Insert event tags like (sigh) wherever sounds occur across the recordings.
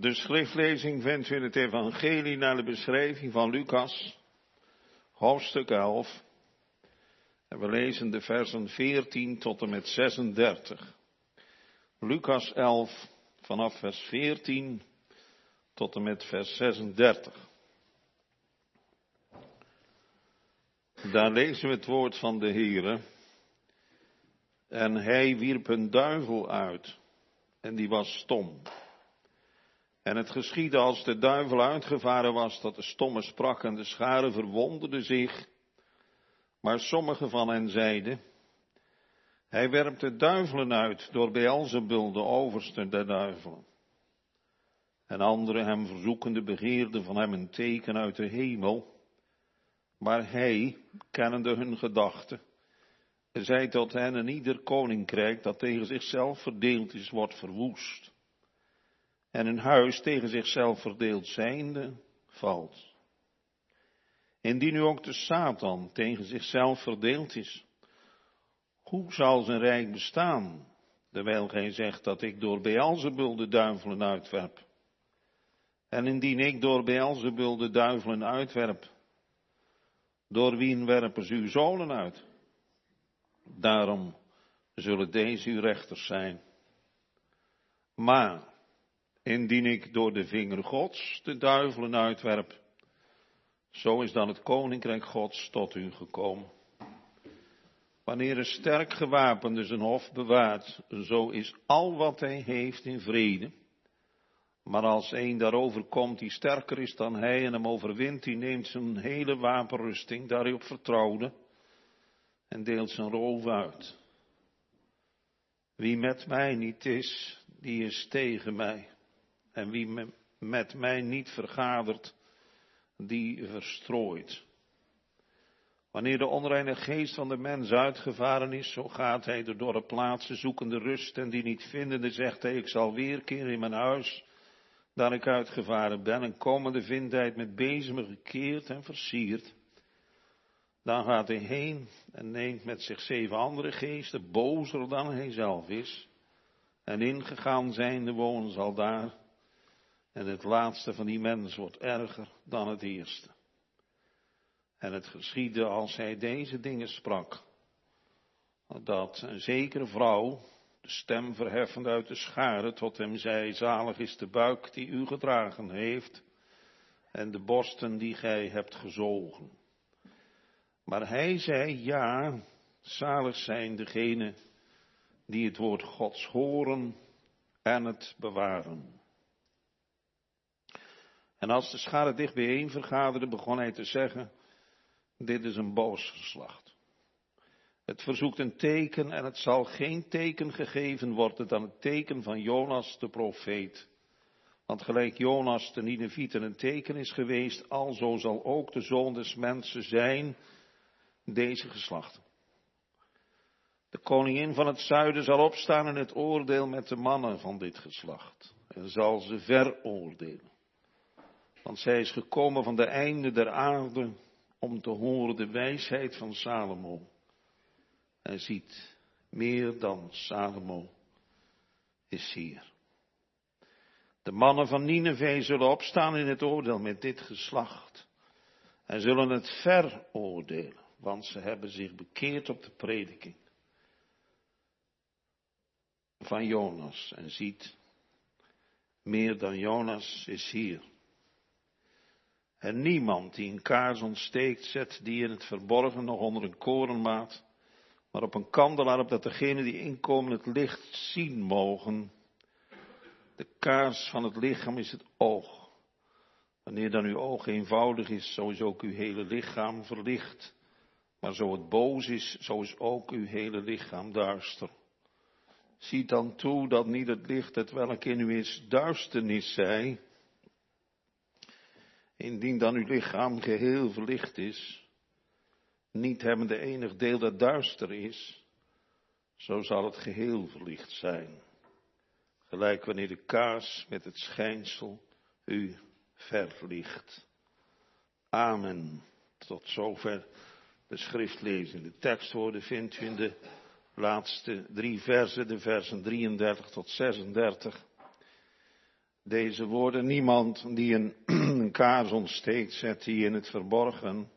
De schriftlezing vindt u in het Evangelie naar de beschrijving van Lucas, hoofdstuk 11. En we lezen de versen 14 tot en met 36. Lucas 11, vanaf vers 14 tot en met vers 36. Daar lezen we het woord van de Heere. En hij wierp een duivel uit, en die was stom. En het geschiedde als de duivel uitgevaren was, dat de stomme sprak en de scharen verwonderden zich. Maar sommigen van hen zeiden, hij werpt de duivelen uit door Beelzebul, de overste der duivelen. En anderen hem verzoekende begeerden van hem een teken uit de hemel. Maar hij, kennende hun gedachten, zei tot hen en ieder koninkrijk dat tegen zichzelf verdeeld is, wordt verwoest. En een huis tegen zichzelf verdeeld zijnde, valt. Indien nu ook de Satan tegen zichzelf verdeeld is, hoe zal zijn rijk bestaan, terwijl gij zegt dat ik door Beelzebul de duivelen uitwerp? En indien ik door Beelzebul de duivelen uitwerp, door wien werpen ze uw zonen uit? Daarom zullen deze uw rechters zijn. Maar, indien ik door de vinger Gods de duivelen uitwerp, zo is dan het koninkrijk Gods tot u gekomen. Wanneer een sterk gewapende zijn hof bewaart, zo is al wat hij heeft in vrede. Maar als een daarover komt die sterker is dan hij en hem overwint, die neemt zijn hele wapenrusting daarop vertrouwde en deelt zijn roof uit. Wie met mij niet is, die is tegen mij. En wie met mij niet vergadert, die verstrooit. Wanneer de onreine geest van de mens uitgevaren is, zo gaat hij de dorre plaatsen zoekende rust en die niet vindende zegt hij, ik zal weerkeren in mijn huis, daar ik uitgevaren ben en komende vindt hij het met bezemen gekeerd en versierd. Dan gaat hij heen en neemt met zich zeven andere geesten, bozer dan hij zelf is. En ingegaan zijnde wonen zal daar. En het laatste van die mens wordt erger dan het eerste. En het geschiedde als hij deze dingen sprak, dat een zekere vrouw, de stem verheffend uit de schare, tot hem zei, zalig is de buik die u gedragen heeft, en de borsten die gij hebt gezogen. Maar hij zei, ja, zalig zijn degenen die het woord Gods horen en het bewaren. En als de schade dicht bijeen vergaderde, begon hij te zeggen, dit is een boos geslacht. Het verzoekt een teken en het zal geen teken gegeven worden dan het teken van Jonas de profeet. Want gelijk Jonas de Ninevieten een teken is geweest, alzo zal ook de zoon des mensen zijn deze geslachten. De koningin van het zuiden zal opstaan in het oordeel met de mannen van dit geslacht en zal ze veroordelen. Want zij is gekomen van de einde der aarde om te horen de wijsheid van Salomo. En ziet, meer dan Salomo is hier. De mannen van Nineveh zullen opstaan in het oordeel met dit geslacht en zullen het veroordelen want ze hebben zich bekeerd op de prediking van Jonas. En ziet, meer dan Jonas is hier. En niemand die een kaars ontsteekt, zet die in het verborgen nog onder een korenmaat, maar op een kandelaar, opdat degenen die inkomen het licht zien mogen. De kaars van het lichaam is het oog. Wanneer dan uw oog eenvoudig is, zo is ook uw hele lichaam verlicht. Maar zo het boos is, zo is ook uw hele lichaam duister. Ziet dan toe dat niet het licht het welk in u is duisternis zij. Indien dan uw lichaam geheel verlicht is, niet hebbende enig deel dat duister is, zo zal het geheel verlicht zijn. Gelijk wanneer de kaas met het schijnsel u verlicht. Amen. Tot zover de schrift lezen. De tekstwoorden vindt u in de laatste drie versen, de versen 33 tot 36. Deze woorden, niemand die een, (clears throat) een kaars ontsteekt, zet die in het verborgen,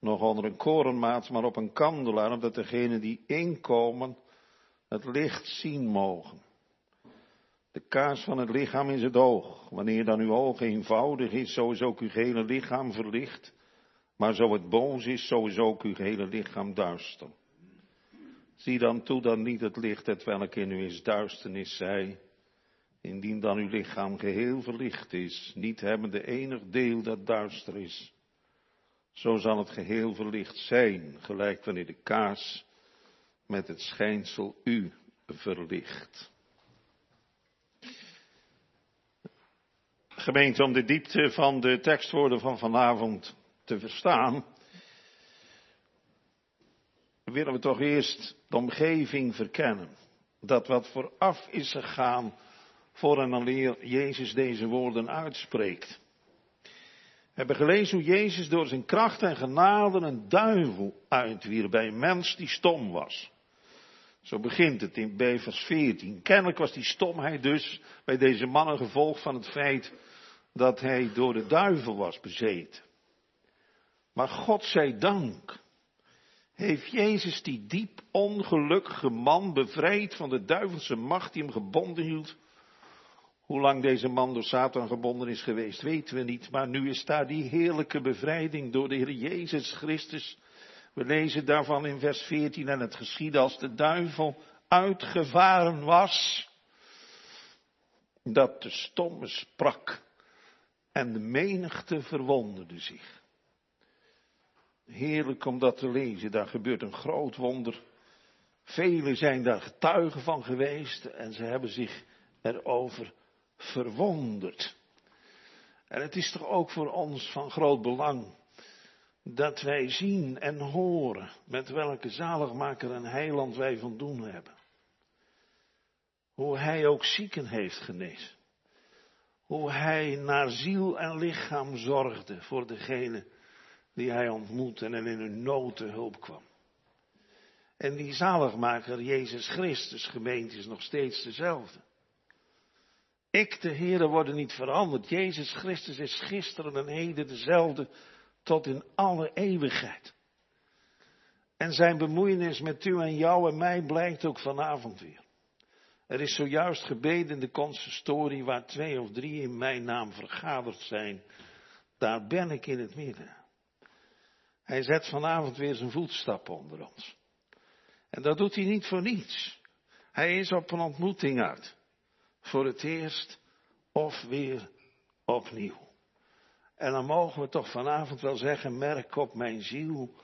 nog onder een korenmaat, maar op een kandelaar, opdat degenen die inkomen het licht zien mogen. De kaars van het lichaam is het oog. Wanneer dan uw oog eenvoudig is, zo is ook uw hele lichaam verlicht. Maar zo het boos is, zo is ook uw hele lichaam duister. Zie dan toe dat niet het licht het welk in u is duisternis zij, indien dan uw lichaam geheel verlicht is, niet hebbende enig deel dat duister is. Zo zal het geheel verlicht zijn, gelijk wanneer de kaars met het schijnsel u verlicht. Gemeente, om de diepte van de tekstwoorden van vanavond te verstaan, willen we toch eerst de omgeving verkennen. Dat wat vooraf is gegaan voor en alleer Jezus deze woorden uitspreekt. We hebben gelezen hoe Jezus door zijn kracht en genade een duivel uitwierp bij een mens die stom was. Zo begint het in bij vers 14. Kennelijk was die stomheid dus bij deze man een gevolg van het feit dat hij door de duivel was bezeten. Maar God zij dank heeft Jezus die diep ongelukkige man bevrijd van de duivelse macht die hem gebonden hield. Hoe lang deze man door Satan gebonden is geweest, weten we niet. Maar nu is daar die heerlijke bevrijding door de Heer Jezus Christus. We lezen daarvan in vers 14 en het geschiedde als de duivel uitgevaren was. Dat de stomme sprak en de menigte verwonderde zich. Heerlijk om dat te lezen, daar gebeurt een groot wonder. Velen zijn daar getuigen van geweest en ze hebben zich erover verwonderd. En het is toch ook voor ons van groot belang dat wij zien en horen met welke zaligmaker en heiland wij van doen hebben. Hoe hij ook zieken heeft genezen. Hoe hij naar ziel en lichaam zorgde voor degene die hij ontmoette en in hun nood te hulp kwam. En die zaligmaker, Jezus Christus, gemeente, is nog steeds dezelfde. Ik, de Heere, worden niet veranderd. Jezus Christus is gisteren en heden dezelfde tot in alle eeuwigheid. En zijn bemoeienis met u en jou en mij blijkt ook vanavond weer. Er is zojuist gebeden in de consistorie waar twee of drie in mijn naam vergaderd zijn. Daar ben ik in het midden. Hij zet vanavond weer zijn voetstappen onder ons. En dat doet hij niet voor niets. Hij is op een ontmoeting uit. Voor het eerst of weer opnieuw. En dan mogen we toch vanavond wel zeggen, merk op mijn ziel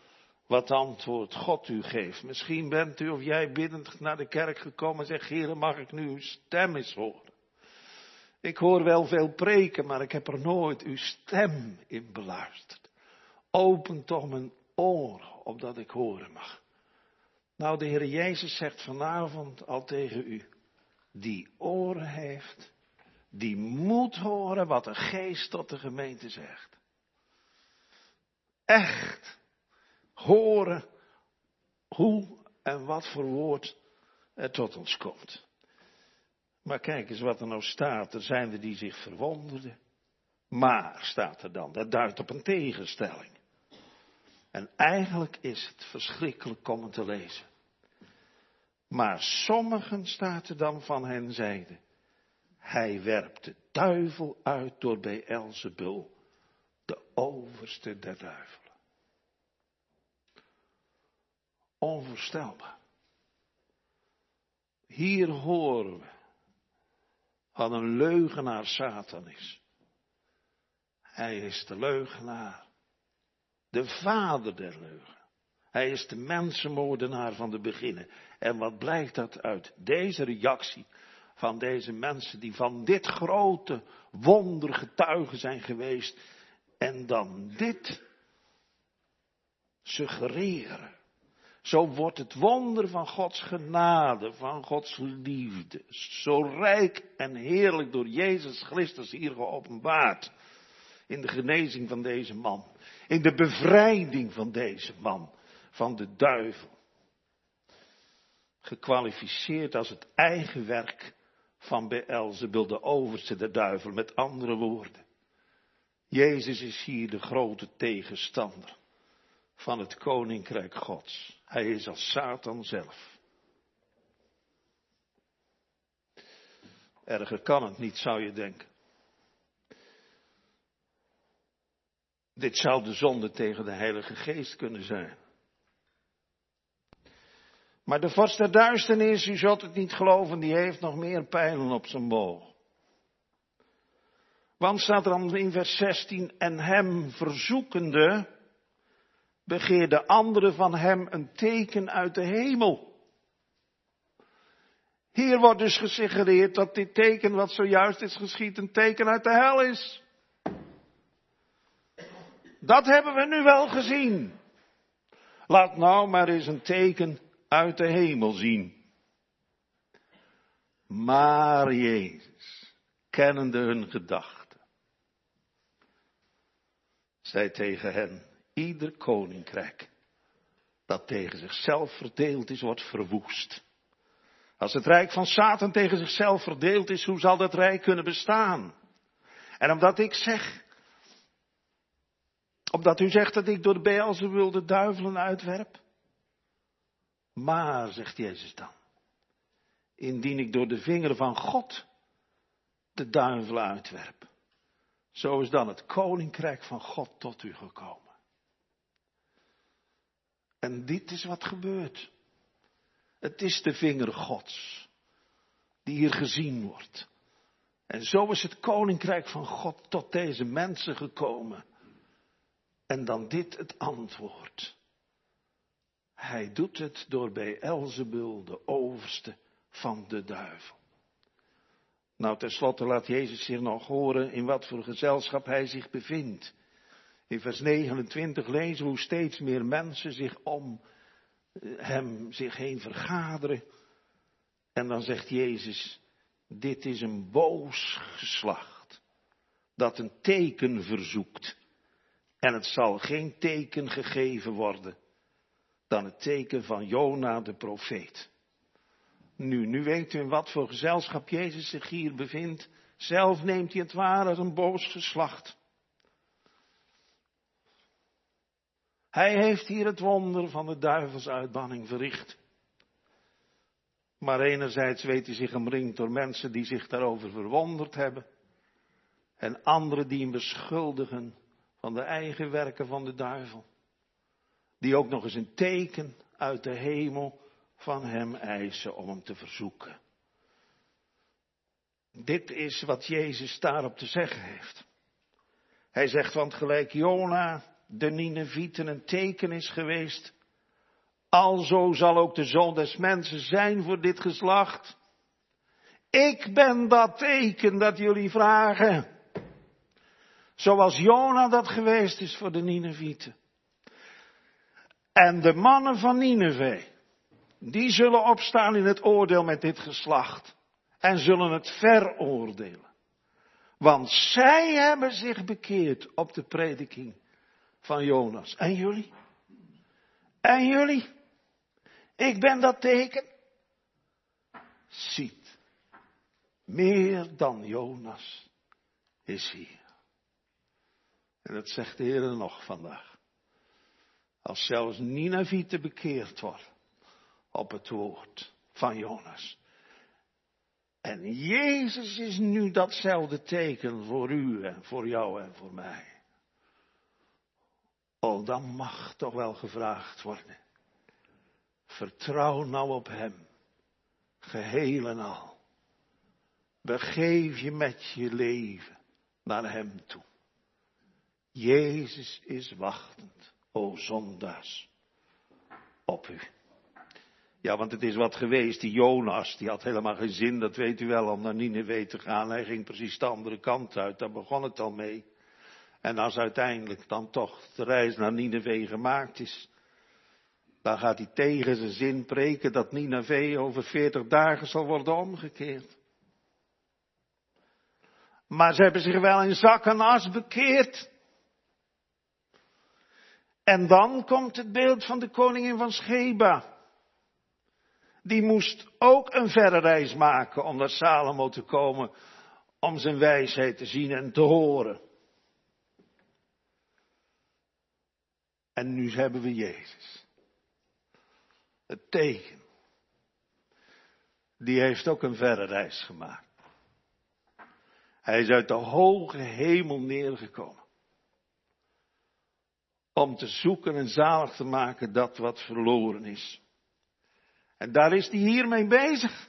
wat antwoord God u geeft. Misschien bent u of jij biddend naar de kerk gekomen en zegt, Heer, mag ik nu uw stem eens horen? Ik hoor wel veel preken, maar ik heb er nooit uw stem in beluisterd. Open toch mijn oren, opdat ik horen mag. Nou, de Heer Jezus zegt vanavond al tegen u, die oren heeft, die moet horen wat de geest tot de gemeente zegt. Echt horen hoe en wat voor woord er tot ons komt. Maar kijk eens wat er nou staat. Er zijn er die zich verwonderden. Maar staat er dan, dat duidt op een tegenstelling. En eigenlijk is het verschrikkelijk om het te lezen. Maar sommigen staat er dan van hen zeiden. Hij werpt de duivel uit door Beelzebul, de overste der duivelen. Onvoorstelbaar. Hier horen we wat een leugenaar Satan is. Hij is de leugenaar, de vader der leugen. Hij is de mensenmoordenaar van de beginnen. En wat blijkt dat uit deze reactie van deze mensen die van dit grote wonder getuigen zijn geweest en dan dit suggereren. Zo wordt het wonder van Gods genade, van Gods liefde, zo rijk en heerlijk door Jezus Christus hier geopenbaard. In de genezing van deze man. In de bevrijding van deze man. Van de duivel. Gekwalificeerd als het eigen werk van Beelzebul, de overste de duivel, met andere woorden. Jezus is hier de grote tegenstander van het koninkrijk Gods. Hij is als Satan zelf. Erger kan het niet, zou je denken. Dit zou de zonde tegen de Heilige Geest kunnen zijn. Maar de vorst der duisternis, u zult het niet geloven, die heeft nog meer pijlen op zijn boog. Want staat er dan in vers 16, en hem verzoekende, begeerde anderen van hem een teken uit de hemel. Hier wordt dus gesuggereerd dat dit teken wat zojuist is geschied een teken uit de hel is. Dat hebben we nu wel gezien. Laat nou maar eens een teken uit de hemel zien. Maar Jezus, kennende hun gedachten, zei tegen hen, ieder koninkrijk dat tegen zichzelf verdeeld is, wordt verwoest. Als het rijk van Satan tegen zichzelf verdeeld is, hoe zal dat rijk kunnen bestaan? En omdat ik zeg, omdat u zegt dat ik door de Beelzebul de duivelen uitwerp, maar, zegt Jezus dan, indien ik door de vinger van God de duivel uitwerp, zo is dan het koninkrijk van God tot u gekomen. En dit is wat gebeurt. Het is de vinger Gods die hier gezien wordt. En zo is het koninkrijk van God tot deze mensen gekomen. En dan dit het antwoord. Hij doet het door bij Elzebul, de overste van de duivel. Nou, tenslotte laat Jezus zich nog horen in wat voor gezelschap hij zich bevindt. In vers 29 lezen we hoe steeds meer mensen zich om eh, hem zich heen vergaderen. En dan zegt Jezus, dit is een boos geslacht dat een teken verzoekt. En het zal geen teken gegeven worden dan het teken van Jona de profeet. Nu, nu weet u in wat voor gezelschap Jezus zich hier bevindt. Zelf neemt hij het waar als een boos geslacht. Hij heeft hier het wonder van de duivelsuitbanning verricht. Maar enerzijds weet hij zich omringd door mensen die zich daarover verwonderd hebben. En anderen die hem beschuldigen van de eigen werken van de duivel die ook nog eens een teken uit de hemel van hem eisen om hem te verzoeken. Dit is wat Jezus daarop te zeggen heeft. Hij zegt, want gelijk Jona de Ninevieten een teken is geweest, alzo zal ook de zoon des mensen zijn voor dit geslacht. Ik ben dat teken dat jullie vragen. Zoals Jona dat geweest is voor de Ninevieten. En de mannen van Nineveh, die zullen opstaan in het oordeel met dit geslacht. En zullen het veroordelen. Want zij hebben zich bekeerd op de prediking van Jonas. En jullie? En jullie? Ik ben dat teken. Ziet, meer dan Jonas is hier. En dat zegt de Heer nog vandaag. Als zelfs Ninevite bekeerd wordt op het woord van Jonas. En Jezus is nu datzelfde teken voor u en voor jou en voor mij. Oh, dan mag toch wel gevraagd worden. Vertrouw nou op Hem, geheel en al. Begeef je met je leven naar Hem toe. Jezus is wachtend o zondaars, op u. Ja, want het is wat geweest, die Jonas, die had helemaal geen zin, dat weet u wel, om naar Nineveh te gaan. Hij ging precies de andere kant uit, daar begon het al mee. En als uiteindelijk dan toch de reis naar Nineveh gemaakt is, dan gaat hij tegen zijn zin preken dat Nineveh over veertig dagen zal worden omgekeerd. Maar ze hebben zich wel in zak en as bekeerd. En dan komt het beeld van de koningin van Sheba. die moest ook een verre reis maken om naar Salomo te komen, om zijn wijsheid te zien en te horen. En nu hebben we Jezus. Het teken. Die heeft ook een verre reis gemaakt. Hij is uit de hoge hemel neergekomen. Om te zoeken en zalig te maken dat wat verloren is. En daar is hij hiermee bezig.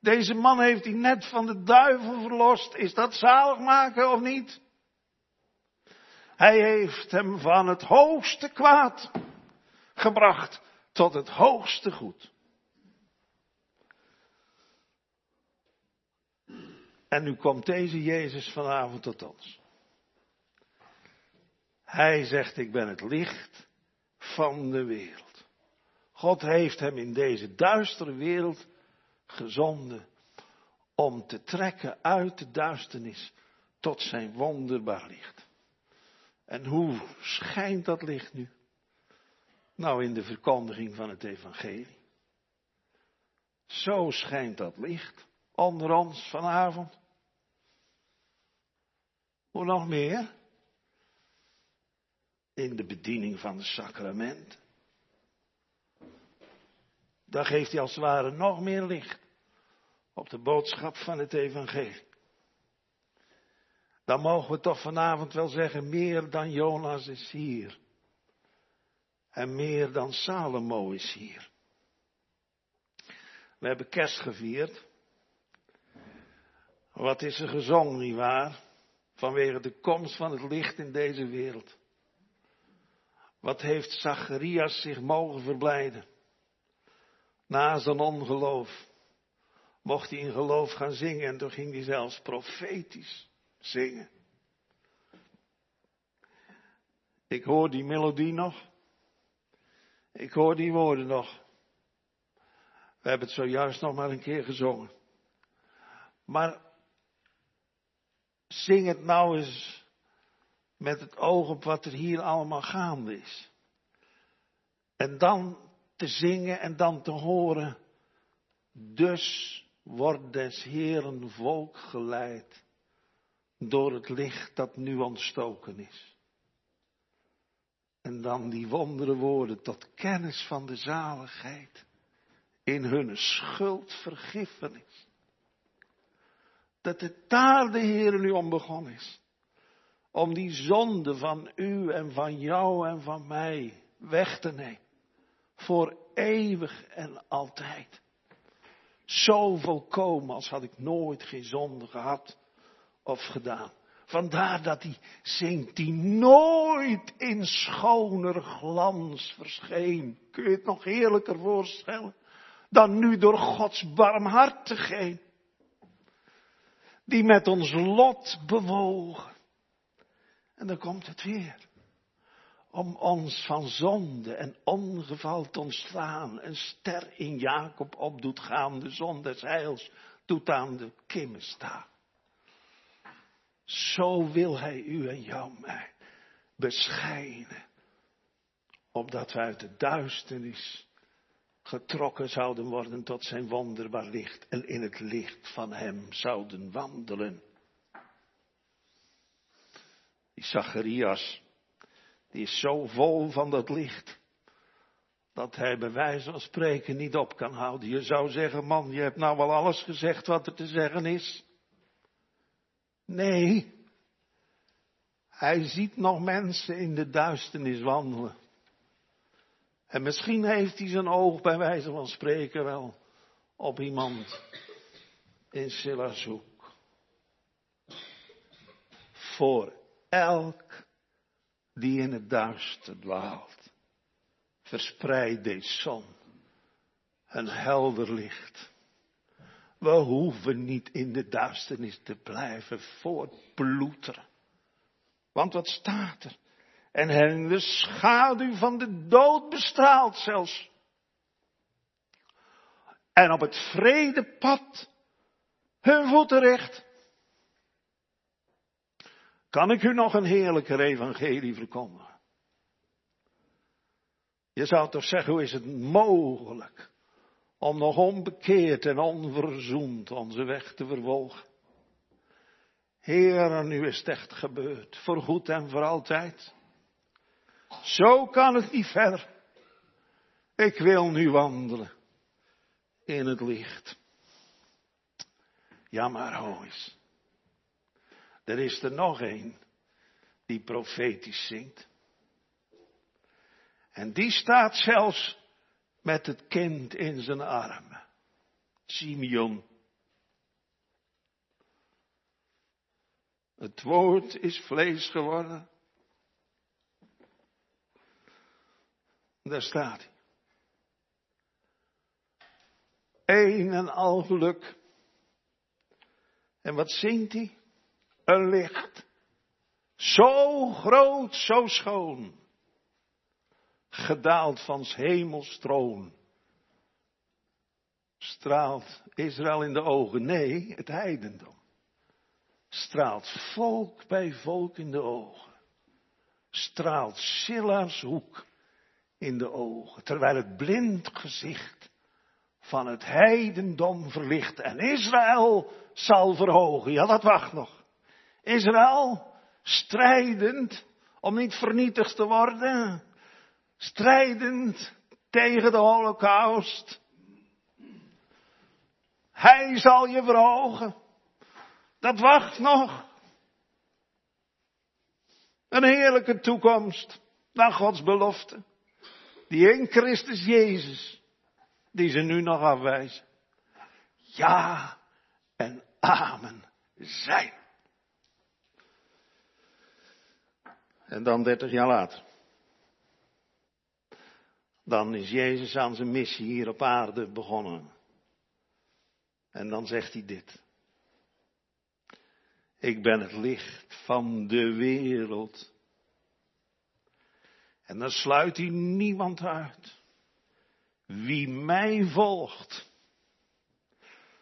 Deze man heeft hij net van de duivel verlost. Is dat zalig maken of niet? Hij heeft hem van het hoogste kwaad gebracht tot het hoogste goed. En nu komt deze Jezus vanavond tot ons. Hij zegt, ik ben het licht van de wereld. God heeft hem in deze duistere wereld gezonden om te trekken uit de duisternis tot zijn wonderbaar licht. En hoe schijnt dat licht nu? Nou, in de verkondiging van het evangelie. Zo schijnt dat licht onder ons vanavond. Hoe nog meer? In de bediening van de sacramenten. Daar geeft hij als het ware nog meer licht op de boodschap van het evangelie. Dan mogen we toch vanavond wel zeggen, meer dan Jonas is hier. En meer dan Salomo is hier. We hebben kerst gevierd. Wat is er gezongen, nietwaar? Vanwege de komst van het licht in deze wereld. Wat heeft Zacharias zich mogen verblijden? Na zijn ongeloof mocht hij in geloof gaan zingen en toen ging hij zelfs profetisch zingen. Ik hoor die melodie nog. Ik hoor die woorden nog. We hebben het zojuist nog maar een keer gezongen. Maar zing het nou eens met het oog op wat er hier allemaal gaande is. En dan te zingen en dan te horen. Dus wordt des Heeren volk geleid door het licht dat nu ontstoken is. En dan die wondere woorden tot kennis van de zaligheid in hun schuldvergiffenis. Dat het daar de Heer nu om begonnen is. Om die zonde van u en van jou en van mij weg te nemen. Voor eeuwig en altijd. Zo volkomen als had ik nooit geen zonde gehad of gedaan. Vandaar dat hij zingt die nooit in schoner glans verscheen. Kun je het nog heerlijker voorstellen? Dan nu door Gods barmhartigheid. Die met ons lot bewogen. En dan komt het weer om ons van zonde en ongeval te ontslaan. Een ster in Jacob op doet gaan, de zon des heils doet aan de kimmen staan. Zo wil hij u en jou mij beschijnen, opdat we uit de duisternis getrokken zouden worden tot zijn wonderbaar licht en in het licht van hem zouden wandelen. Die Zacharias, die is zo vol van dat licht. Dat hij bij wijze van spreken niet op kan houden. Je zou zeggen, man, je hebt nou wel alles gezegd wat er te zeggen is. Nee. Hij ziet nog mensen in de duisternis wandelen. En misschien heeft hij zijn oog bij wijze van spreken wel op iemand in Sillazoek. Voor elk die in het duister dwaalt. Verspreid deze zon een helder licht. We hoeven niet in de duisternis te blijven voortploeteren. Want wat staat er? En hen de schaduw van de dood bestraalt zelfs. En op het vrede pad hun voeten recht. Kan ik u nog een heerlijker evangelie verkondigen? Je zou toch zeggen, hoe is het mogelijk om nog onbekeerd en onverzoend onze weg te vervolgen? Heer, nu is het echt gebeurd, voor goed en voor altijd. Zo kan het niet verder. Ik wil nu wandelen in het licht. Ja, maar ho eens. Er is er nog een die profetisch zingt. En die staat zelfs met het kind in zijn armen. Simeon. Het woord is vlees geworden. Daar staat hij. Een en al geluk. En wat zingt hij? Een licht. Zo groot, zo schoon. Gedaald van hemels troon. Straalt Israël in de ogen? Nee, het heidendom. Straalt volk bij volk in de ogen. Straalt Silla's hoek in de ogen. Terwijl het blind gezicht van het heidendom verlicht en Israël zal verhogen. Ja, dat wacht nog. Israël, strijdend om niet vernietigd te worden, strijdend tegen de holocaust. Hij zal je verhogen. Dat wacht nog. Een heerlijke toekomst naar Gods belofte. Die in Christus Jezus, die ze nu nog afwijzen. Ja en amen zijn. En dan dertig jaar later. Dan is Jezus aan zijn missie hier op aarde begonnen. En dan zegt hij dit. Ik ben het licht van de wereld. En dan sluit hij niemand uit. Wie mij volgt,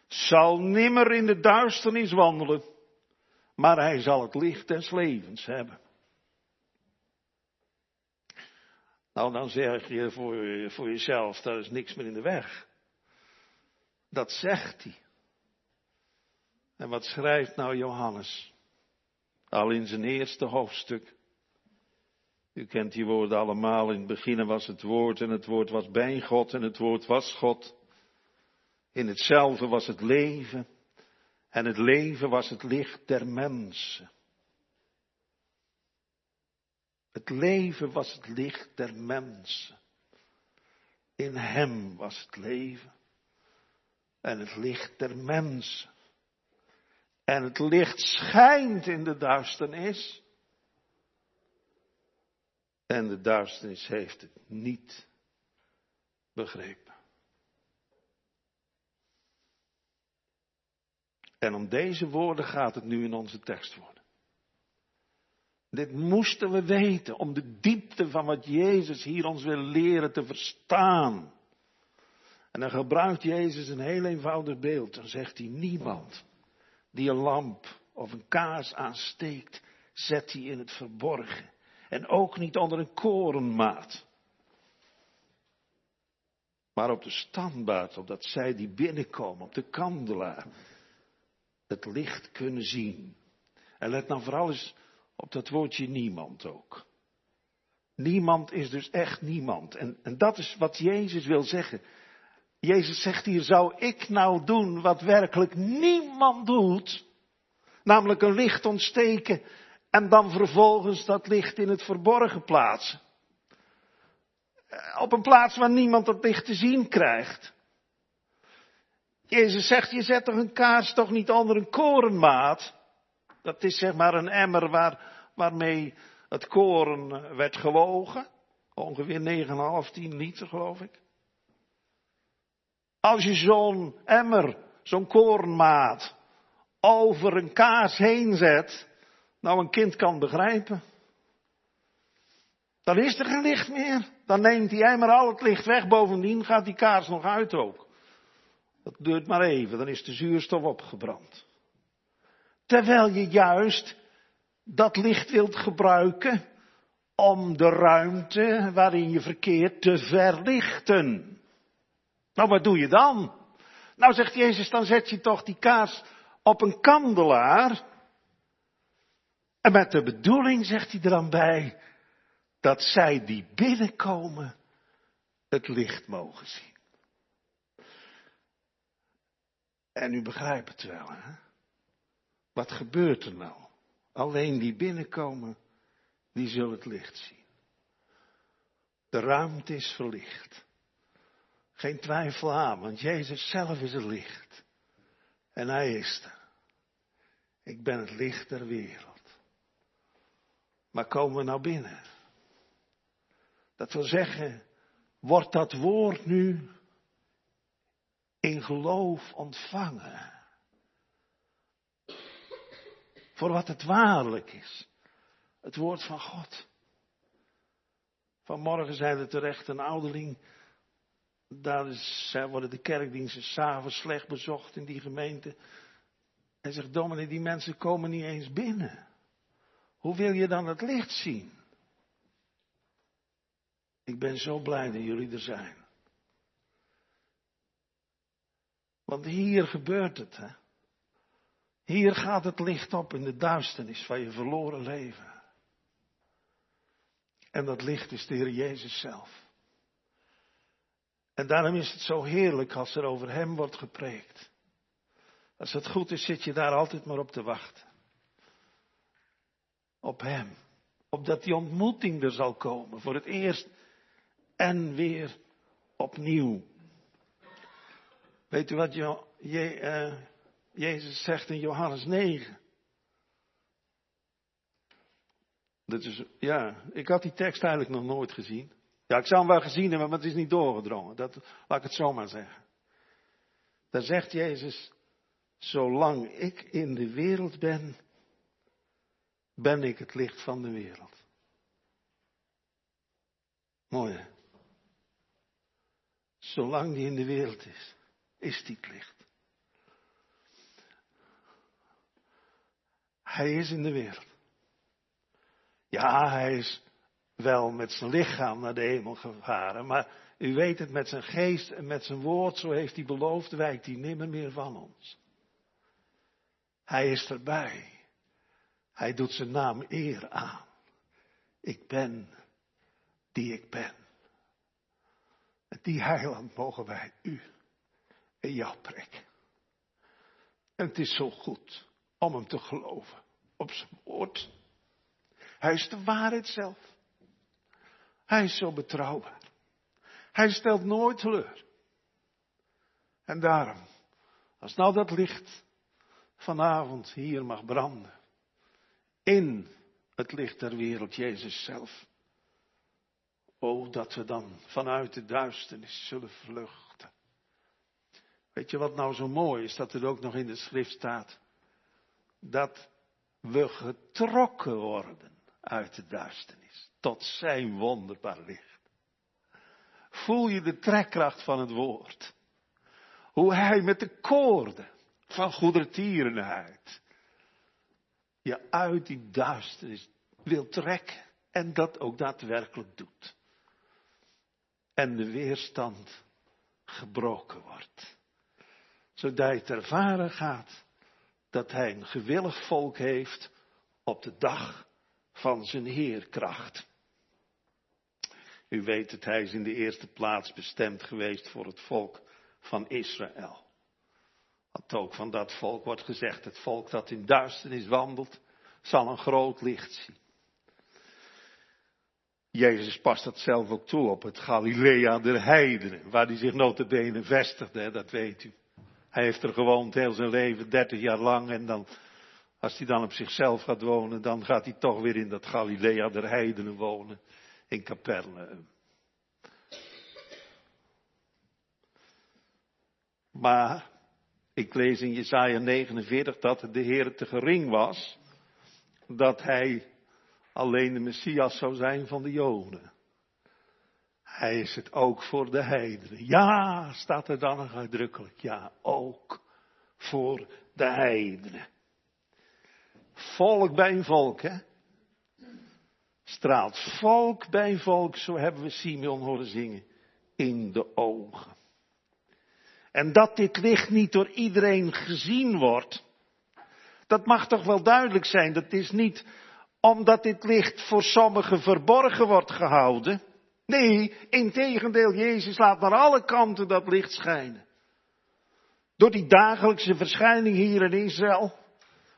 zal nimmer in de duisternis wandelen, maar hij zal het licht des levens hebben. Nou, dan zeg je voor, voor jezelf, daar is niks meer in de weg. Dat zegt hij. En wat schrijft nou Johannes? Al in zijn eerste hoofdstuk. U kent die woorden allemaal. In het begin was het woord en het woord was bij God en het woord was God. In hetzelfde was het leven en het leven was het licht der mensen. Het leven was het licht der mensen. In hem was het leven en het licht der mensen. En het licht schijnt in de duisternis. En de duisternis heeft het niet begrepen. En om deze woorden gaat het nu in onze tekst worden. Dit moesten we weten om de diepte van wat Jezus hier ons wil leren te verstaan. En dan gebruikt Jezus een heel eenvoudig beeld. Dan zegt hij niemand die een lamp of een kaas aansteekt, zet hij in het verborgen. En ook niet onder een korenmaat. Maar op de standbaard, opdat zij die binnenkomen, op de kandelaar, het licht kunnen zien. En let nou vooral eens op dat woordje niemand ook. Niemand is dus echt niemand. En, en dat is wat Jezus wil zeggen. Jezus zegt hier, zou ik nou doen wat werkelijk niemand doet? Namelijk een licht ontsteken en dan vervolgens dat licht in het verborgen plaatsen. Op een plaats waar niemand dat licht te zien krijgt. Jezus zegt, je zet toch een kaars toch niet onder een korenmaat? Dat is zeg maar een emmer waar, waarmee het koren werd gewogen. Ongeveer 9,5, 10 liter geloof ik. Als je zo'n emmer, zo'n korenmaat, over een kaas heen zet, nou een kind kan begrijpen. Dan is er geen licht meer. Dan neemt die emmer al het licht weg. Bovendien gaat die kaas nog uit ook. Dat duurt maar even, dan is de zuurstof opgebrand. Terwijl je juist dat licht wilt gebruiken om de ruimte waarin je verkeert te verlichten. Nou, wat doe je dan? Nou, zegt Jezus, dan zet je toch die kaars op een kandelaar. En met de bedoeling, zegt hij er dan bij, dat zij die binnenkomen het licht mogen zien. En u begrijpt het wel, hè? Wat gebeurt er nou? Alleen die binnenkomen, die zullen het licht zien. De ruimte is verlicht. Geen twijfel aan, want Jezus zelf is het licht. En Hij is er. Ik ben het licht der wereld. Maar komen we nou binnen? Dat wil zeggen, wordt dat woord nu in geloof ontvangen? Voor wat het waarlijk is. Het woord van God. Vanmorgen zei er terecht een ouderling. Daar is, worden de kerkdiensten s'avonds slecht bezocht in die gemeente. Hij zegt, dominee, die mensen komen niet eens binnen. Hoe wil je dan het licht zien? Ik ben zo blij dat jullie er zijn. Want hier gebeurt het. Hè? Hier gaat het licht op in de duisternis van je verloren leven. En dat licht is de Heer Jezus zelf. En daarom is het zo heerlijk als er over Hem wordt gepreekt. Als het goed is, zit je daar altijd maar op te wachten. Op Hem. Opdat die ontmoeting er zal komen. Voor het eerst en weer opnieuw. Weet u wat je, je, uh, Jezus zegt in Johannes 9? Dat is, ja, ik had die tekst eigenlijk nog nooit gezien. Ja, ik zou hem wel gezien hebben, maar het is niet doorgedrongen. Dat, laat ik het zo maar zeggen. Daar zegt Jezus, zolang ik in de wereld ben, ben ik het licht van de wereld. Mooi hè? Zolang die in de wereld is, is die het licht. Hij is in de wereld. Ja, hij is wel met zijn lichaam naar de hemel gevaren, maar u weet het, met zijn geest en met zijn woord, zo heeft hij beloofd, wijkt hij nimmer meer van ons. Hij is erbij. Hij doet zijn naam eer aan. Ik ben die ik ben. En die heiland mogen wij u in jou prikken. En het is zo goed om hem te geloven op zijn woord. Hij is de waarheid zelf. Hij is zo betrouwbaar. Hij stelt nooit teleur. En daarom, als nou dat licht vanavond hier mag branden, in het licht der wereld, Jezus zelf, Oh, dat we dan vanuit de duisternis zullen vluchten. Weet je wat nou zo mooi is, dat er ook nog in de schrift staat? Dat we getrokken worden uit de duisternis tot zijn wonderbaar licht. Voel je de trekkracht van het woord? Hoe hij met de koorden van goedertierenheid je uit die duisternis wil trekken en dat ook daadwerkelijk doet en de weerstand gebroken wordt. Zodat hij het ervaren gaat dat hij een gewillig volk heeft op de dag van zijn heerkracht. U weet het, hij is in de eerste plaats bestemd geweest voor het volk van Israël. Wat ook van dat volk wordt gezegd, het volk dat in duisternis wandelt, zal een groot licht zien. Jezus past dat zelf ook toe op het Galilea der heidenen, waar hij zich notabene vestigde, dat weet u. Hij heeft er gewoond heel zijn leven, dertig jaar lang, en dan, als hij dan op zichzelf gaat wonen, dan gaat hij toch weer in dat Galilea der heidenen wonen, in Capernaum. Maar, ik lees in Jesaja 49 dat de Heer te gering was, dat hij alleen de Messias zou zijn van de Joden. Hij is het ook voor de heidenen. Ja, staat er dan nog uitdrukkelijk. Ja, ook voor de heidenen. Volk bij volk, hè? straalt volk bij volk, zo hebben we Simeon horen zingen, in de ogen. En dat dit licht niet door iedereen gezien wordt, dat mag toch wel duidelijk zijn. Dat is niet omdat dit licht voor sommigen verborgen wordt gehouden. Nee, integendeel, Jezus laat naar alle kanten dat licht schijnen. Door die dagelijkse verschijning hier in Israël.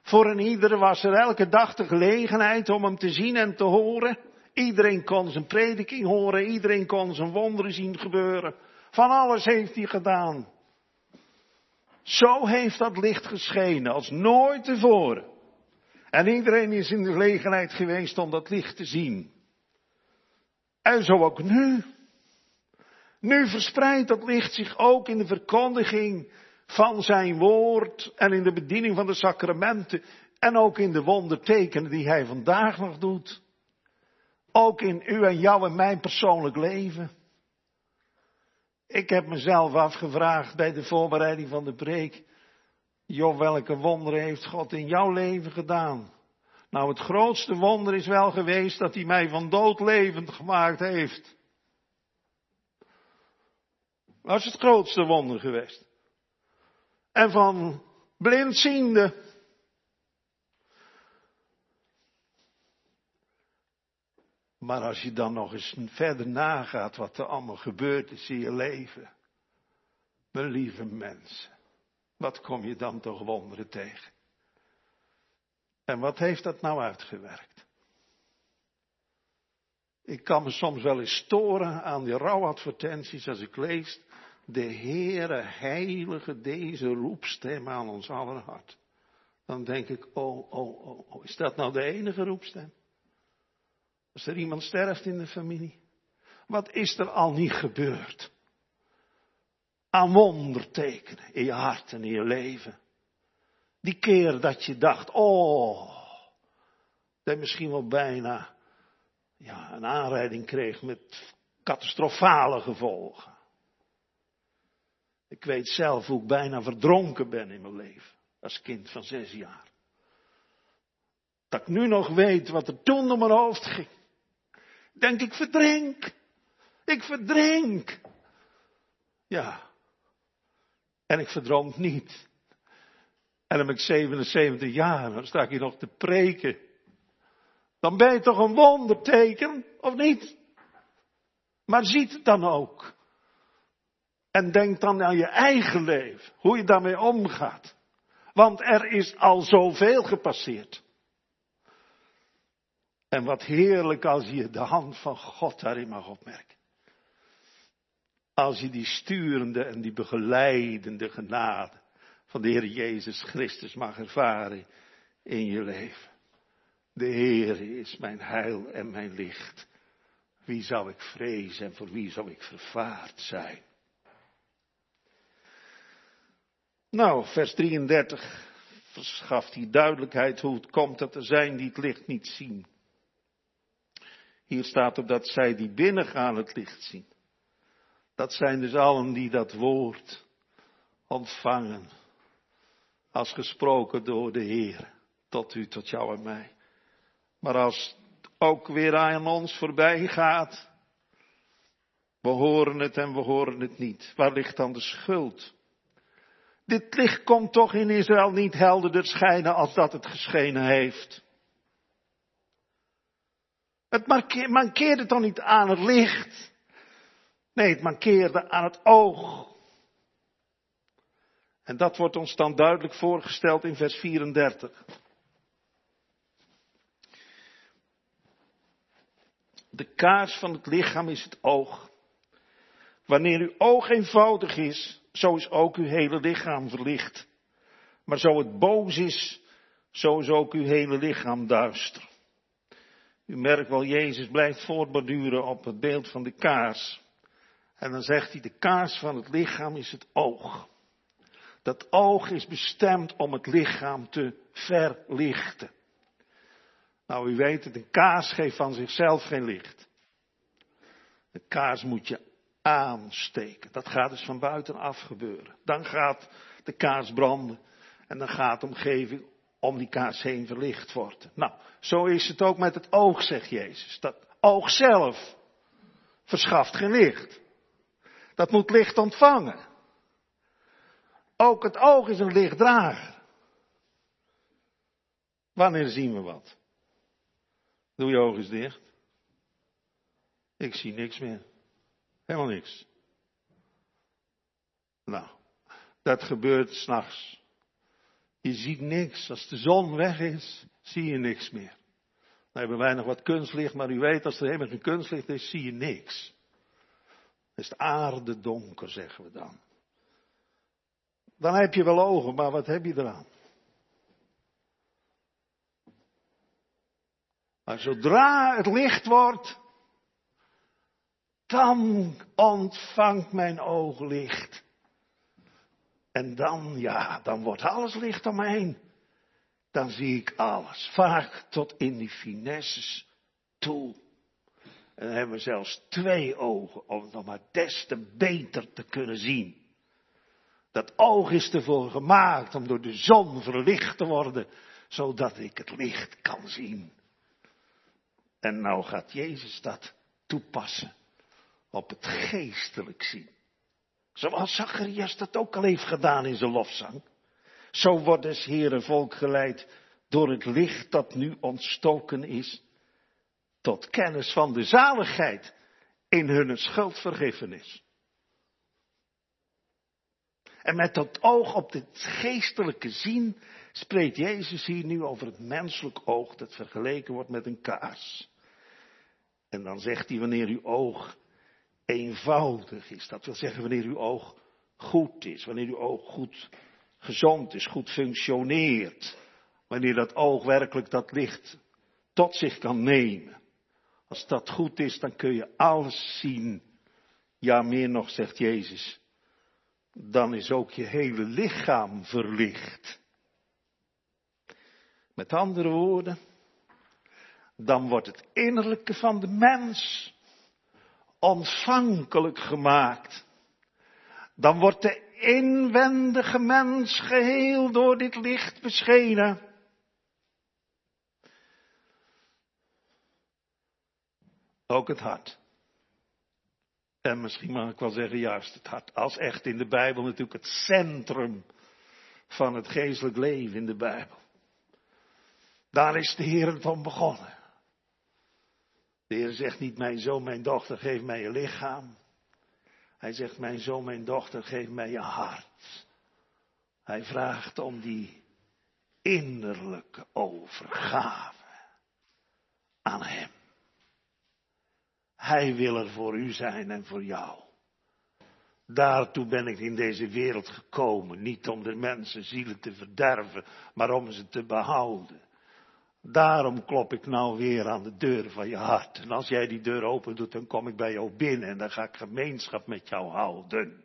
Voor een ieder was er elke dag de gelegenheid om hem te zien en te horen. Iedereen kon zijn prediking horen, iedereen kon zijn wonderen zien gebeuren. Van alles heeft hij gedaan. Zo heeft dat licht geschenen als nooit tevoren. En iedereen is in de gelegenheid geweest om dat licht te zien. En zo ook nu. Nu verspreidt dat licht zich ook in de verkondiging van zijn woord en in de bediening van de sacramenten en ook in de wondertekenen die hij vandaag nog doet. Ook in u en jou en mijn persoonlijk leven. Ik heb mezelf afgevraagd bij de voorbereiding van de preek. Joh, welke wonderen heeft God in jouw leven gedaan? Nou, het grootste wonder is wel geweest dat hij mij van dood levend gemaakt heeft. Dat is het grootste wonder geweest. En van blindziende. Maar als je dan nog eens verder nagaat wat er allemaal gebeurd is in je leven. Mijn lieve mensen. Wat kom je dan toch wonderen tegen? En wat heeft dat nou uitgewerkt? Ik kan me soms wel eens storen aan die rouwadvertenties als ik lees. De Heere Heilige, deze roepstem aan ons aller hart. Dan denk ik, oh, oh, oh, oh, is dat nou de enige roepstem? Als er iemand sterft in de familie. Wat is er al niet gebeurd? Aan wondertekenen in je hart en in je leven. Die keer dat je dacht, oh, dat je misschien wel bijna ja, een aanrijding kreeg met catastrofale gevolgen. Ik weet zelf hoe ik bijna verdronken ben in mijn leven, als kind van zes jaar. Dat ik nu nog weet wat er toen door mijn hoofd ging. Denk ik verdrink. Ik verdrink. Ja. En ik verdronk niet. En dan ben ik 77 jaar, dan sta ik hier nog te preken. Dan ben je toch een wonderteken, of niet? Maar ziet het dan ook. En denk dan aan je eigen leven, hoe je daarmee omgaat. Want er is al zoveel gepasseerd. En wat heerlijk als je de hand van God daarin mag opmerken. Als je die sturende en die begeleidende genade van de Heer Jezus Christus mag ervaren in je leven. De Heer is mijn heil en mijn licht. Wie zou ik vrezen en voor wie zou ik vervaard zijn? Nou, vers 33 verschaft hier duidelijkheid hoe het komt dat er zijn die het licht niet zien. Hier staat er dat zij die binnengaan het licht zien. Dat zijn dus allen die dat woord ontvangen. Als gesproken door de Heer. Tot u, tot jou en mij. Maar als het ook weer aan ons voorbij gaat. We horen het en we horen het niet. Waar ligt dan de schuld? Dit licht komt toch in Israël niet helderder schijnen als dat het geschenen heeft. Het mankeerde toch niet aan het licht. Nee, het mankeerde aan het oog. En dat wordt ons dan duidelijk voorgesteld in vers 34. De kaars van het lichaam is het oog. Wanneer uw oog eenvoudig is, zo is ook uw hele lichaam verlicht. Maar zo het boos is, zo is ook uw hele lichaam duister. U merkt wel, Jezus blijft voortborduren op het beeld van de kaars. En dan zegt hij, de kaars van het lichaam is het oog. Dat oog is bestemd om het lichaam te verlichten. Nou, u weet het, een kaars geeft van zichzelf geen licht. De kaars moet je aansteken. Dat gaat dus van buitenaf gebeuren. Dan gaat de kaars branden en dan gaat de omgeving om die kaars heen verlicht wordt. Nou, zo is het ook met het oog, zegt Jezus. Dat oog zelf verschaft geen licht. Dat moet licht ontvangen. Ook het oog is een lichtdrager. Wanneer zien we wat? Doe je ogen eens dicht. Ik zie niks meer. Helemaal niks. Nou, dat gebeurt s'nachts. Je ziet niks. Als de zon weg is, zie je niks meer. Dan hebben wij nog wat kunstlicht, maar u weet, als er helemaal geen kunstlicht is, zie je niks. Is de aarde donker, zeggen we dan. Dan heb je wel ogen, maar wat heb je eraan? Maar zodra het licht wordt, dan ontvangt mijn oog licht. En dan, ja, dan wordt alles licht om me heen. Dan zie ik alles, vaak tot in die finesses toe. En dan hebben we zelfs twee ogen om nog maar des te beter te kunnen zien. Dat oog is ervoor gemaakt om door de zon verlicht te worden, zodat ik het licht kan zien. En nou gaat Jezus dat toepassen op het geestelijk zien. Zoals Zacharias dat ook al heeft gedaan in zijn lofzang. Zo wordt het Heere volk geleid door het licht dat nu ontstoken is, tot kennis van de zaligheid in hun schuldvergiffenis. En met dat oog op het geestelijke zien spreekt Jezus hier nu over het menselijk oog dat vergeleken wordt met een kaars. En dan zegt hij wanneer uw oog eenvoudig is. Dat wil zeggen wanneer uw oog goed is, wanneer uw oog goed gezond is, goed functioneert. Wanneer dat oog werkelijk dat licht tot zich kan nemen. Als dat goed is, dan kun je alles zien. Ja, meer nog, zegt Jezus. Dan is ook je hele lichaam verlicht. Met andere woorden, dan wordt het innerlijke van de mens ontvankelijk gemaakt. Dan wordt de inwendige mens geheel door dit licht beschenen. Ook het hart. En misschien mag ik wel zeggen juist het hart. Als echt in de Bijbel natuurlijk het centrum van het geestelijk leven in de Bijbel. Daar is de Heer om begonnen. De Heer zegt niet, mijn zoon, mijn dochter, geef mij je lichaam. Hij zegt, mijn zoon, mijn dochter, geef mij je hart. Hij vraagt om die innerlijke overgave aan Hem. Hij wil er voor u zijn en voor jou. Daartoe ben ik in deze wereld gekomen, niet om de mensen zielen te verderven, maar om ze te behouden. Daarom klop ik nou weer aan de deur van je hart. En als jij die deur open doet, dan kom ik bij jou binnen en dan ga ik gemeenschap met jou houden.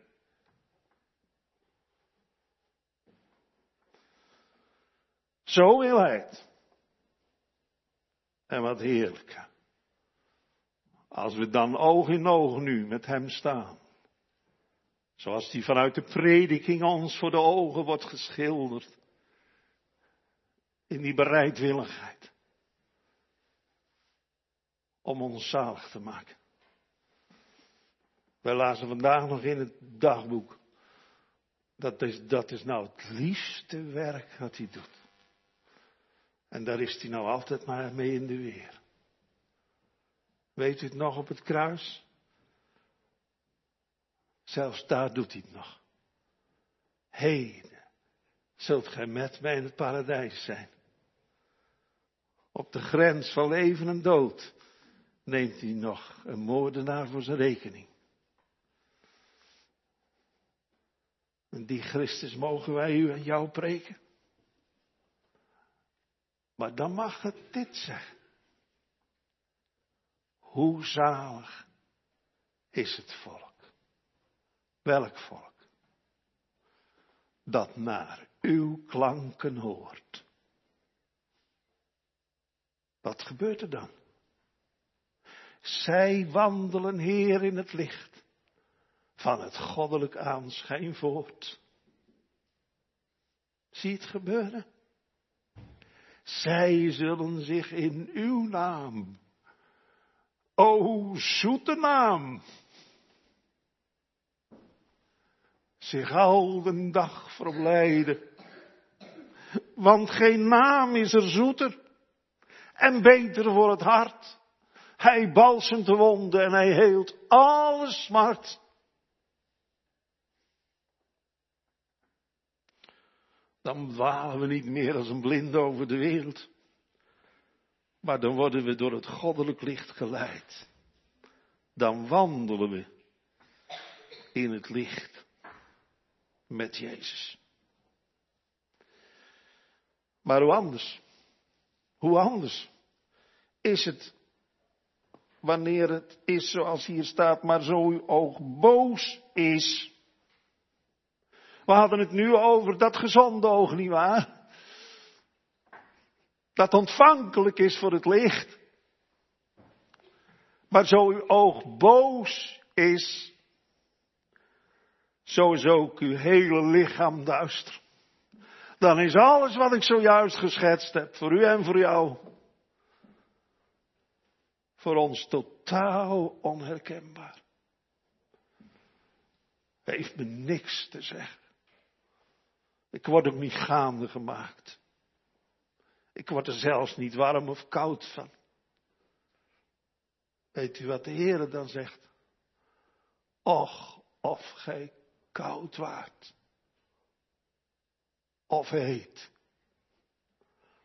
Zo wil hij het. En wat heerlijk. Als we dan oog in oog nu met hem staan. Zoals die vanuit de prediking ons voor de ogen wordt geschilderd in die bereidwilligheid om ons zalig te maken. Wij lazen vandaag nog in het dagboek. Dat is, dat is nou het liefste werk dat hij doet. En daar is hij nou altijd maar mee in de weer. Weet u het nog op het kruis? Zelfs daar doet hij het nog. Heden zult gij met mij in het paradijs zijn op de grens van leven en dood, neemt hij nog een moordenaar voor zijn rekening. En die Christus mogen wij u en jou preken. Maar dan mag het dit zeggen. Hoe zalig is het volk? Welk volk? Dat naar uw klanken hoort. Wat gebeurt er dan? Zij wandelen, Heer, in het licht van het goddelijk aanschijn voort. Zie het gebeuren? Zij zullen zich in uw naam, o zoete naam, zich al de dag verblijden. Want geen naam is er zoeter en beter voor het hart. Hij balsemt de wonden en hij heelt alle smart. Dan dwalen we niet meer als een blinde over de wereld. Maar dan worden we door het goddelijk licht geleid. Dan wandelen we in het licht met Jezus. Maar hoe anders? Hoe anders is het wanneer het is zoals hier staat, maar zo uw oog boos is. We hadden het nu over dat gezonde oog, nietwaar? Dat ontvankelijk is voor het licht. Maar zo uw oog boos is, zo is ook uw hele lichaam duister. Dan is alles wat ik zojuist geschetst heb, voor u en voor jou, voor ons totaal onherkenbaar. Heeft me niks te zeggen. Ik word ook niet gaande gemaakt. Ik word er zelfs niet warm of koud van. Weet u wat de Heer dan zegt? Och, of gij koud waart. Of heet.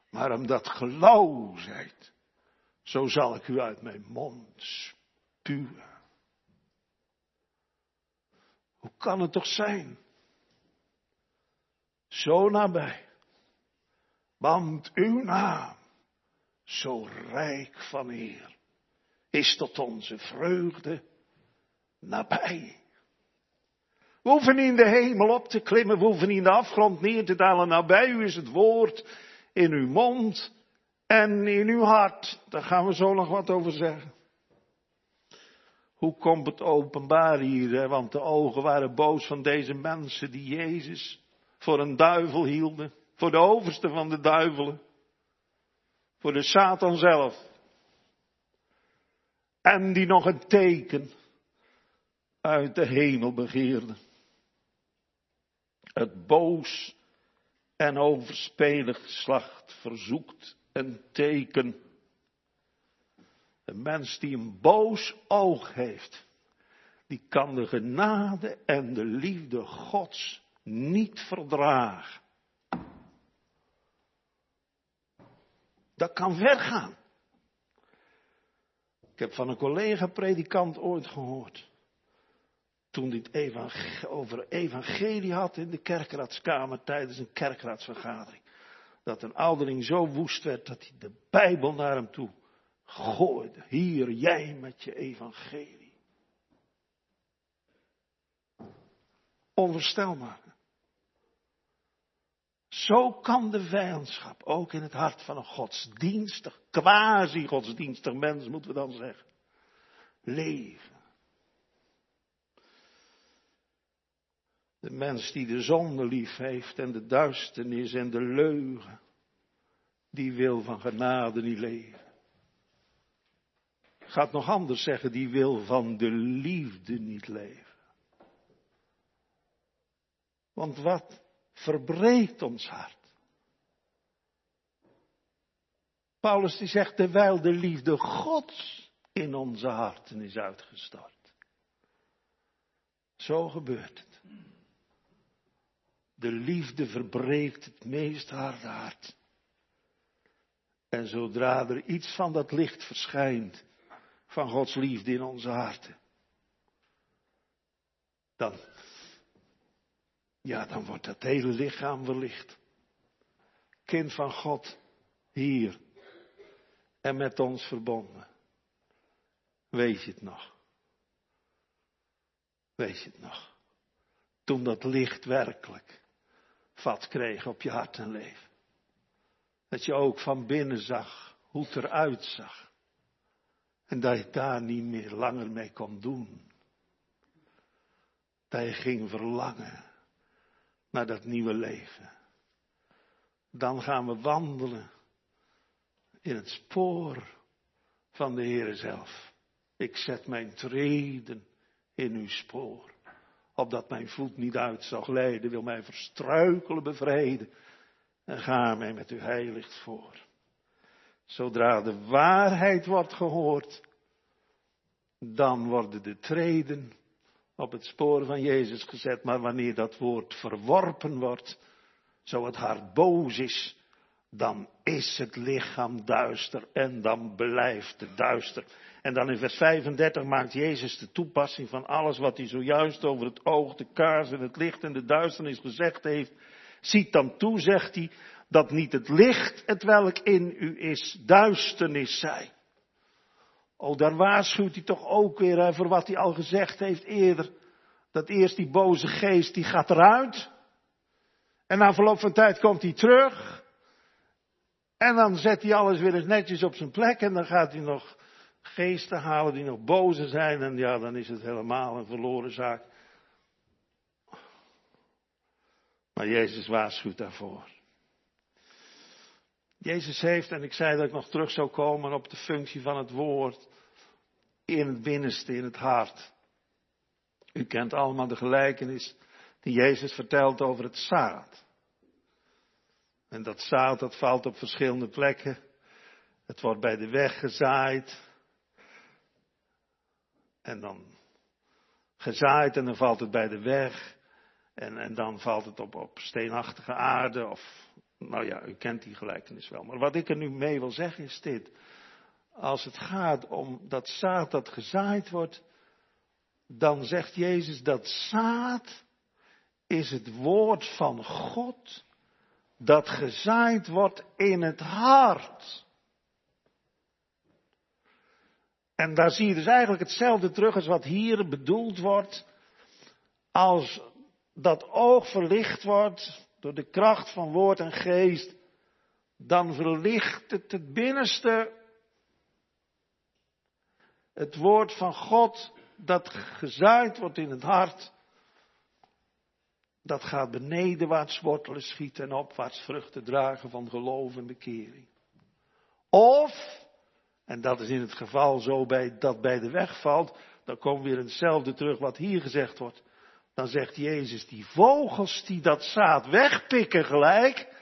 Maar omdat gelauw zijt, zo zal ik u uit mijn mond spuwen. Hoe kan het toch zijn? Zo nabij. Want uw naam, zo rijk van eer, is tot onze vreugde nabij. We hoeven in de hemel op te klimmen, we hoeven in de afgrond neer te dalen. Nabij u is het woord in uw mond en in uw hart. Daar gaan we zo nog wat over zeggen. Hoe komt het openbaar hier? Hè? Want de ogen waren boos van deze mensen die Jezus voor een duivel hielden. Voor de overste van de duivelen. Voor de Satan zelf. En die nog een teken uit de hemel begeerden. Het boos en overspelig geslacht verzoekt een teken. Een mens die een boos oog heeft, die kan de genade en de liefde Gods niet verdragen. Dat kan vergaan. Ik heb van een collega predikant ooit gehoord. Toen hij het over evangelie had in de kerkraadskamer tijdens een kerkraadsvergadering. Dat een ouderling zo woest werd dat hij de Bijbel naar hem toe gooide. Hier, jij met je evangelie. Onvoorstelbaar. Zo kan de vijandschap ook in het hart van een godsdienstig, quasi-godsdienstig mens, moeten we dan zeggen, leven. De mens die de zonde lief heeft en de duisternis en de leugen, die wil van genade niet leven. Gaat nog anders zeggen, die wil van de liefde niet leven. Want wat verbreekt ons hart. Paulus die zegt, terwijl de liefde Gods in onze harten is uitgestort. Zo gebeurt het. De liefde verbreekt het meest harde hart. En zodra er iets van dat licht verschijnt, van Gods liefde in onze harten, dan ja, dan wordt dat hele lichaam verlicht. Kind van God, hier en met ons verbonden. Weet je het nog? Weet je het nog? Toen dat licht werkelijk vat kreeg op je hart en leven. Dat je ook van binnen zag hoe het eruit zag. En dat je daar niet meer langer mee kon doen. Dat je ging verlangen naar dat nieuwe leven. Dan gaan we wandelen in het spoor van de Heere zelf. Ik zet mijn treden in uw spoor. Opdat mijn voet niet uit zal glijden, wil mij verstruikelen bevreden. En ga mij met uw heiligt voor. Zodra de waarheid wordt gehoord, dan worden de treden op het spoor van Jezus gezet. Maar wanneer dat woord verworpen wordt, zo het hart boos is, dan is het lichaam duister en dan blijft het duister. En dan in vers 35 maakt Jezus de toepassing van alles wat hij zojuist over het oog, de kaars en het licht en de duisternis gezegd heeft. Ziet dan toe, zegt hij, dat niet het licht het welk in u is, duisternis zij. Oh, daar waarschuwt hij toch ook weer voor wat hij al gezegd heeft eerder. Dat eerst die boze geest, die gaat eruit. En na verloop van tijd komt hij terug. En dan zet hij alles weer eens netjes op zijn plek. En dan gaat hij nog geesten halen die nog boze zijn. En ja, dan is het helemaal een verloren zaak. Maar Jezus waarschuwt daarvoor. Jezus heeft, en ik zei dat ik nog terug zou komen op de functie van het woord, in het binnenste, in het hart. U kent allemaal de gelijkenis die Jezus vertelt over het zaad. En dat zaad dat valt op verschillende plekken. Het wordt bij de weg gezaaid. En dan gezaaid en dan valt het bij de weg. En, en dan valt het op, op steenachtige aarde of nou ja, u kent die gelijkenis wel. Maar wat ik er nu mee wil zeggen is dit. Als het gaat om dat zaad dat gezaaid wordt, dan zegt Jezus dat zaad is het woord van God dat gezaaid wordt in het hart. En daar zie je dus eigenlijk hetzelfde terug als wat hier bedoeld wordt. Als dat oog verlicht wordt, door de kracht van woord en geest, dan verlicht het het binnenste. Het woord van God dat gezaaid wordt in het hart, dat gaat benedenwaarts wortelen schieten en opwaarts vruchten dragen van geloof en bekering. Of, en dat is in het geval zo bij, dat bij de weg valt, dan komen we weer hetzelfde terug wat hier gezegd wordt. Dan zegt Jezus, die vogels die dat zaad wegpikken gelijk,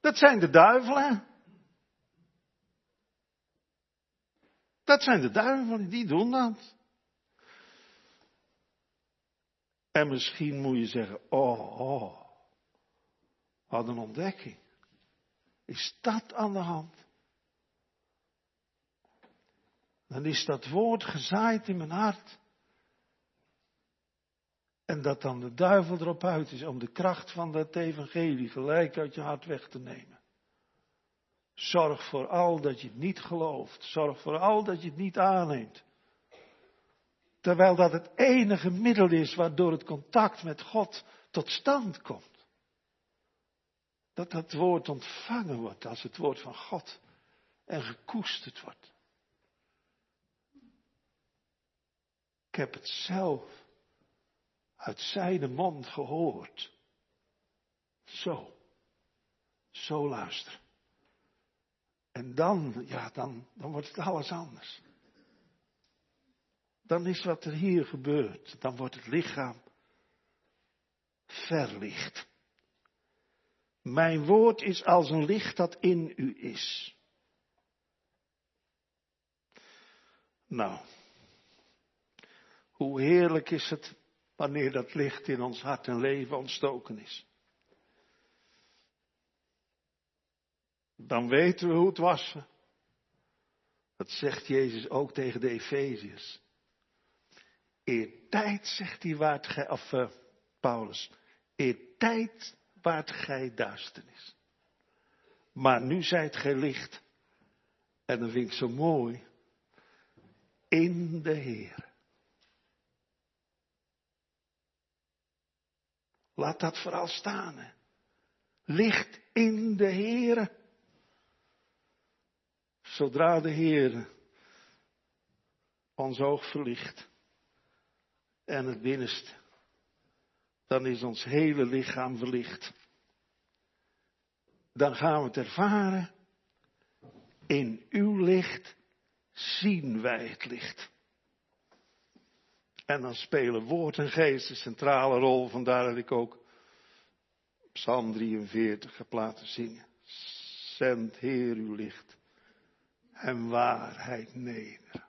dat zijn de duivelen. Dat zijn de duivelen, die doen dat. En misschien moet je zeggen, oh, oh, wat een ontdekking. Is dat aan de hand? Dan is dat woord gezaaid in mijn hart. En dat dan de duivel erop uit is om de kracht van dat evangelie gelijk uit je hart weg te nemen. Zorg vooral dat je het niet gelooft. Zorg vooral dat je het niet aanneemt. Terwijl dat het enige middel is waardoor het contact met God tot stand komt. Dat dat woord ontvangen wordt als het woord van God en gekoesterd wordt. Ik heb het zelf uit zijn mond gehoord. Zo. Zo luister. En dan, ja, dan, dan wordt het alles anders. Dan is wat er hier gebeurt, dan wordt het lichaam verlicht. Mijn woord is als een licht dat in u is. Nou, hoe heerlijk is het wanneer dat licht in ons hart en leven ontstoken is. Dan weten we hoe het was. Dat zegt Jezus ook tegen de Efeziërs. Eertijd, zegt hij, waart gij, of uh, Paulus, eertijd waart gij duisternis. Maar nu zijt gij licht. En dat vind ik zo mooi. In de Heer. Laat dat vooral staan. Hè. Licht in de Heere. Zodra de Heer ons oog verlicht en het binnenste, dan is ons hele lichaam verlicht. Dan gaan we het ervaren In uw licht zien wij het licht. En dan spelen woord en geest een centrale rol. Vandaar dat ik ook Psalm 43 heb laten zingen. Zend Heer uw licht en waarheid neder.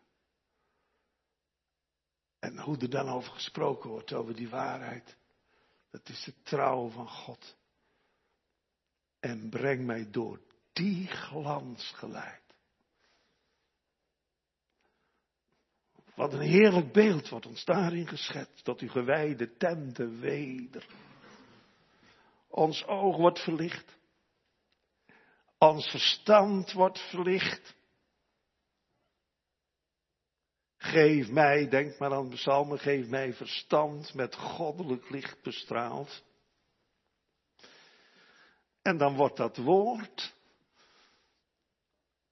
En hoe er dan over gesproken wordt, over die waarheid. Dat is de trouw van God. En breng mij door die glans geleid. Wat een heerlijk beeld wordt ons daarin geschetst, tot uw gewijde tenten weder. Ons oog wordt verlicht. Ons verstand wordt verlicht. Geef mij, denk maar aan de psalmen, geef mij verstand met goddelijk licht bestraald. En dan wordt dat woord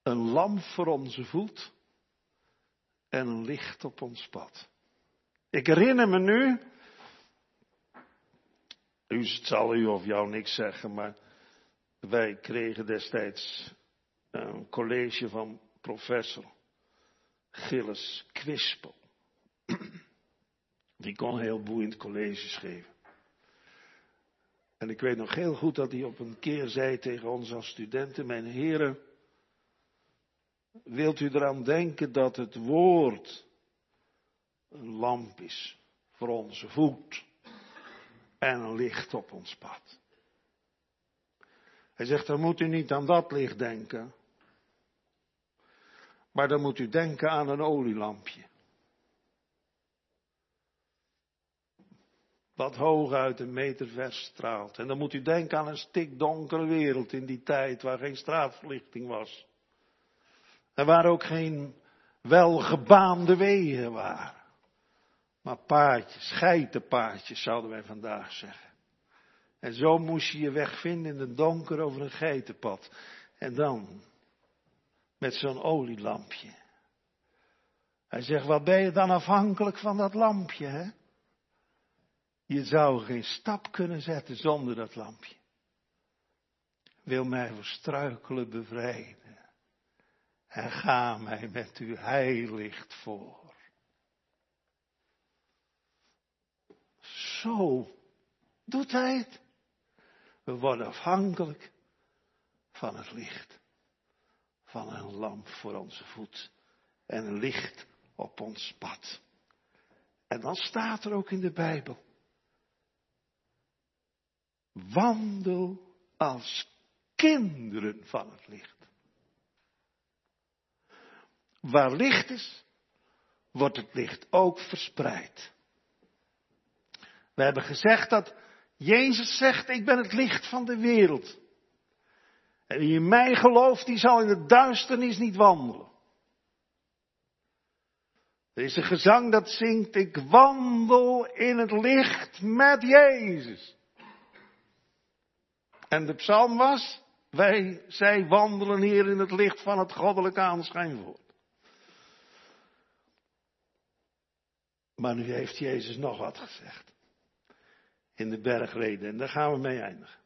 een lamp voor onze voet en licht op ons pad. Ik herinner me nu, u zal u of jou niks zeggen, maar wij kregen destijds een college van professor Gilles Quispel. Die kon heel boeiend colleges geven. En ik weet nog heel goed dat hij op een keer zei tegen ons als studenten, mijn heren, wilt u eraan denken dat het woord een lamp is voor onze voet en een licht op ons pad. Hij zegt, dan moet u niet aan dat licht denken, maar dan moet u denken aan een olielampje. Wat hooguit een meter ver straalt. En dan moet u denken aan een stikdonkere wereld in die tijd waar geen straatverlichting was. En waar ook geen welgebaande wegen waren. Maar paadjes, geitenpaadjes zouden wij vandaag zeggen. En zo moest je je weg vinden in het donker over een geitenpad. En dan met zo'n olielampje. Hij zegt, wat ben je dan afhankelijk van dat lampje, hè? Je zou geen stap kunnen zetten zonder dat lampje. Wil mij voor struikelen bevrijden. En ga mij met uw heilicht voor. Zo doet hij het. We worden afhankelijk van het licht. Van een lamp voor onze voet. En een licht op ons pad. En dan staat er ook in de Bijbel. Wandel als kinderen van het licht. Waar licht is, wordt het licht ook verspreid. We hebben gezegd dat Jezus zegt, ik ben het licht van de wereld. En wie in mij gelooft, die zal in de duisternis niet wandelen. Er is een gezang dat zingt, ik wandel in het licht met Jezus. En de psalm was, wij, zij wandelen hier in het licht van het goddelijke aanschijnwoord. Maar nu heeft Jezus nog wat gezegd. In de bergreden. En daar gaan we mee eindigen.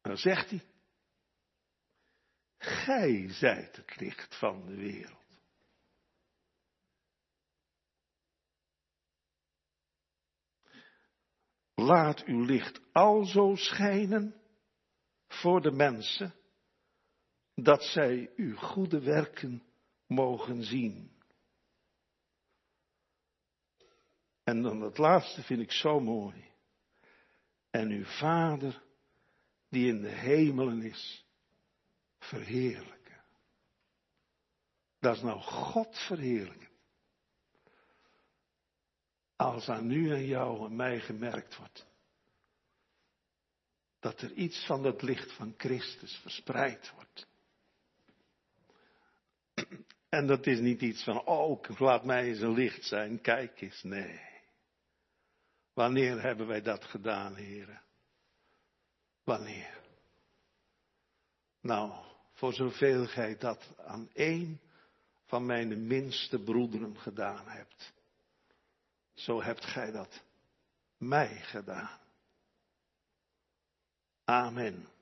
Dan zegt hij. Gij zijt het licht van de wereld. Laat uw licht alzo schijnen voor de mensen, dat zij uw goede werken mogen zien. En dan het laatste vind ik zo mooi. En uw Vader, die in de hemelen is, verheerlijken. Dat is nou God verheerlijken. Als aan u en jou en mij gemerkt wordt. Dat er iets van het licht van Christus verspreid wordt. En dat is niet iets van, oh, laat mij eens een licht zijn, kijk eens. Nee. Wanneer hebben wij dat gedaan, heren? Wanneer? Nou, voor zoveel gij dat aan één van mijn minste broederen gedaan hebt, zo hebt gij dat mij gedaan. Amen.